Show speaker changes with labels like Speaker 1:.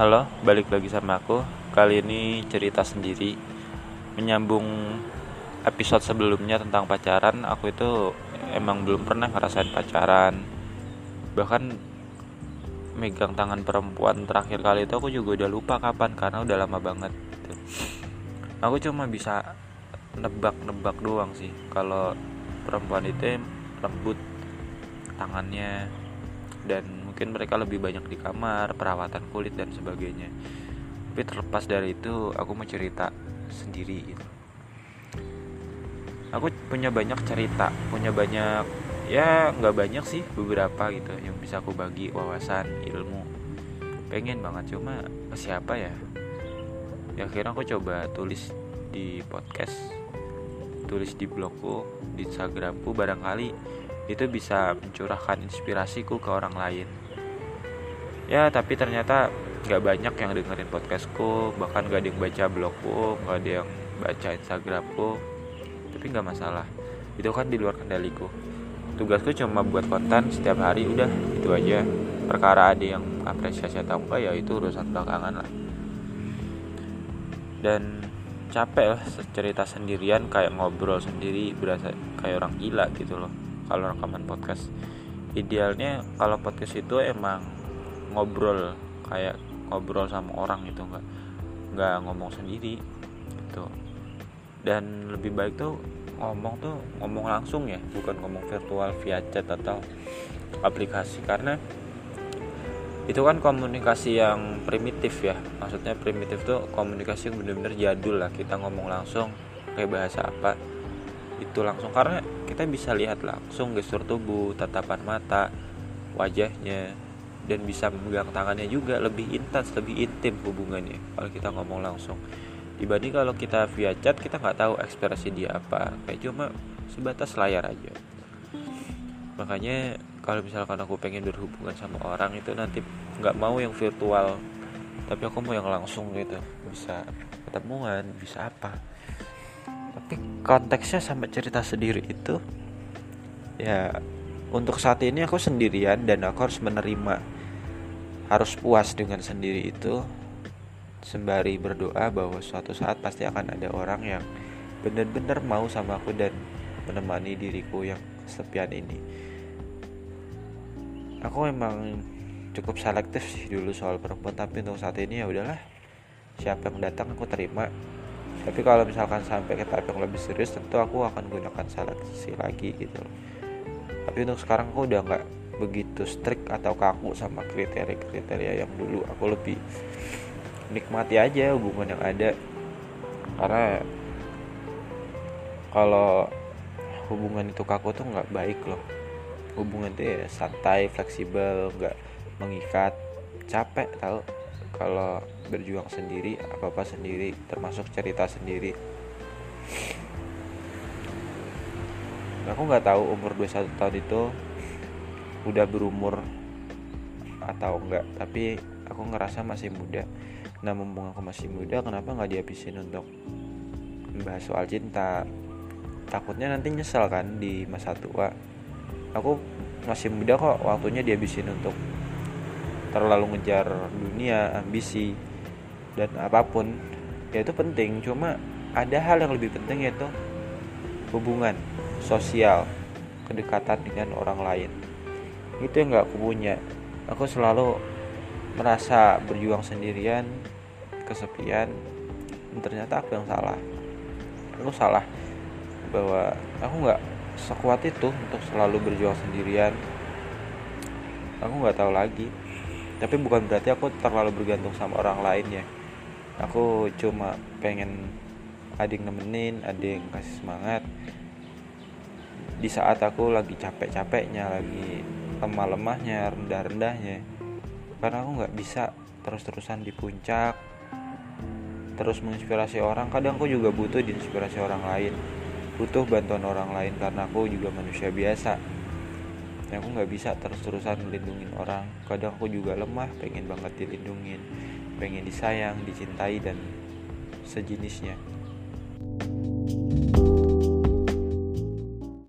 Speaker 1: Halo, balik lagi sama aku. Kali ini cerita sendiri menyambung episode sebelumnya tentang pacaran. Aku itu emang belum pernah ngerasain pacaran. Bahkan megang tangan perempuan terakhir kali itu aku juga udah lupa kapan karena udah lama banget. Aku cuma bisa nebak-nebak doang sih kalau perempuan itu lembut tangannya dan mungkin mereka lebih banyak di kamar, perawatan kulit dan sebagainya. Tapi terlepas dari itu, aku mau cerita sendiri gitu. Aku punya banyak cerita, punya banyak ya nggak banyak sih beberapa gitu yang bisa aku bagi wawasan, ilmu. Pengen banget cuma siapa ya? Ya akhirnya aku coba tulis di podcast, tulis di blogku, di Instagramku barangkali itu bisa mencurahkan inspirasiku ke orang lain. Ya tapi ternyata nggak banyak yang dengerin podcastku bahkan gak ada yang baca blogku nggak ada yang baca instagramku. Tapi nggak masalah. Itu kan di luar kendaliku. Tugasku cuma buat konten setiap hari udah itu aja. Perkara ada yang apresiasi atau enggak ya itu urusan belakangan lah. Dan capek lah cerita sendirian kayak ngobrol sendiri berasa kayak orang gila gitu loh kalau rekaman podcast. Idealnya kalau podcast itu emang ngobrol kayak ngobrol sama orang gitu nggak nggak ngomong sendiri gitu. Dan lebih baik tuh ngomong tuh ngomong langsung ya bukan ngomong virtual via chat atau aplikasi. Karena itu kan komunikasi yang primitif ya maksudnya primitif tuh komunikasi yang bener-bener jadul lah kita ngomong langsung kayak bahasa apa itu langsung. Karena kita bisa lihat langsung gestur tubuh tatapan mata wajahnya dan bisa memegang tangannya juga lebih intens lebih intim hubungannya kalau kita ngomong langsung. Dibanding kalau kita via chat kita nggak tahu ekspresi dia apa kayak cuma sebatas layar aja. Makanya kalau misalkan aku pengen berhubungan sama orang itu nanti nggak mau yang virtual tapi aku mau yang langsung gitu. Bisa ketemuan bisa apa tapi konteksnya sampai cerita sendiri itu ya untuk saat ini aku sendirian dan aku harus menerima harus puas dengan sendiri itu. Sembari berdoa bahwa suatu saat pasti akan ada orang yang benar-benar mau sama aku dan menemani diriku yang kesepian ini. Aku memang cukup selektif sih dulu soal perempuan tapi untuk saat ini ya udahlah. Siapa yang datang aku terima tapi kalau misalkan sampai ke tahap yang lebih serius tentu aku akan gunakan seleksi lagi gitu tapi untuk sekarang aku udah nggak begitu strict atau kaku sama kriteria-kriteria yang dulu. Aku lebih nikmati aja hubungan yang ada. Karena kalau hubungan itu kaku tuh nggak baik loh. Hubungan itu ya santai fleksibel nggak mengikat. Capek tau kalau berjuang sendiri apa apa sendiri termasuk cerita sendiri. Aku nggak tahu umur 21 tahun itu udah berumur atau enggak tapi aku ngerasa masih muda. Nah mumpung aku masih muda kenapa nggak dihabisin untuk membahas soal cinta? Takutnya nanti nyesel kan di masa tua. Aku masih muda kok waktunya dihabisin untuk terlalu ngejar dunia ambisi dan apa pun ya itu penting. Cuma ada hal yang lebih penting yaitu hubungan sosial kedekatan dengan orang lain. Itu yang nggak aku punya. Aku selalu merasa berjuang sendirian kesepian dan ternyata aku yang salah. Aku salah bahwa aku nggak sekuat itu untuk selalu berjuang sendirian. Aku nggak tahu lagi tapi bukan berarti aku terlalu bergantung sama orang lain ya. Aku cuma pengen yang nemenin yang kasih semangat. Di saat aku lagi capek-capeknya lagi lemah-lemahnya rendah-rendahnya karena aku nggak bisa terus-terusan di puncak terus menginspirasi orang. Kadang aku juga butuh diinspirasi orang lain butuh bantuan orang lain karena aku juga manusia biasa aku nggak bisa terus-terusan melindungi orang. Kadang aku juga lemah pengen banget dilindungin pengen disayang dicintai dan sejenisnya. thank you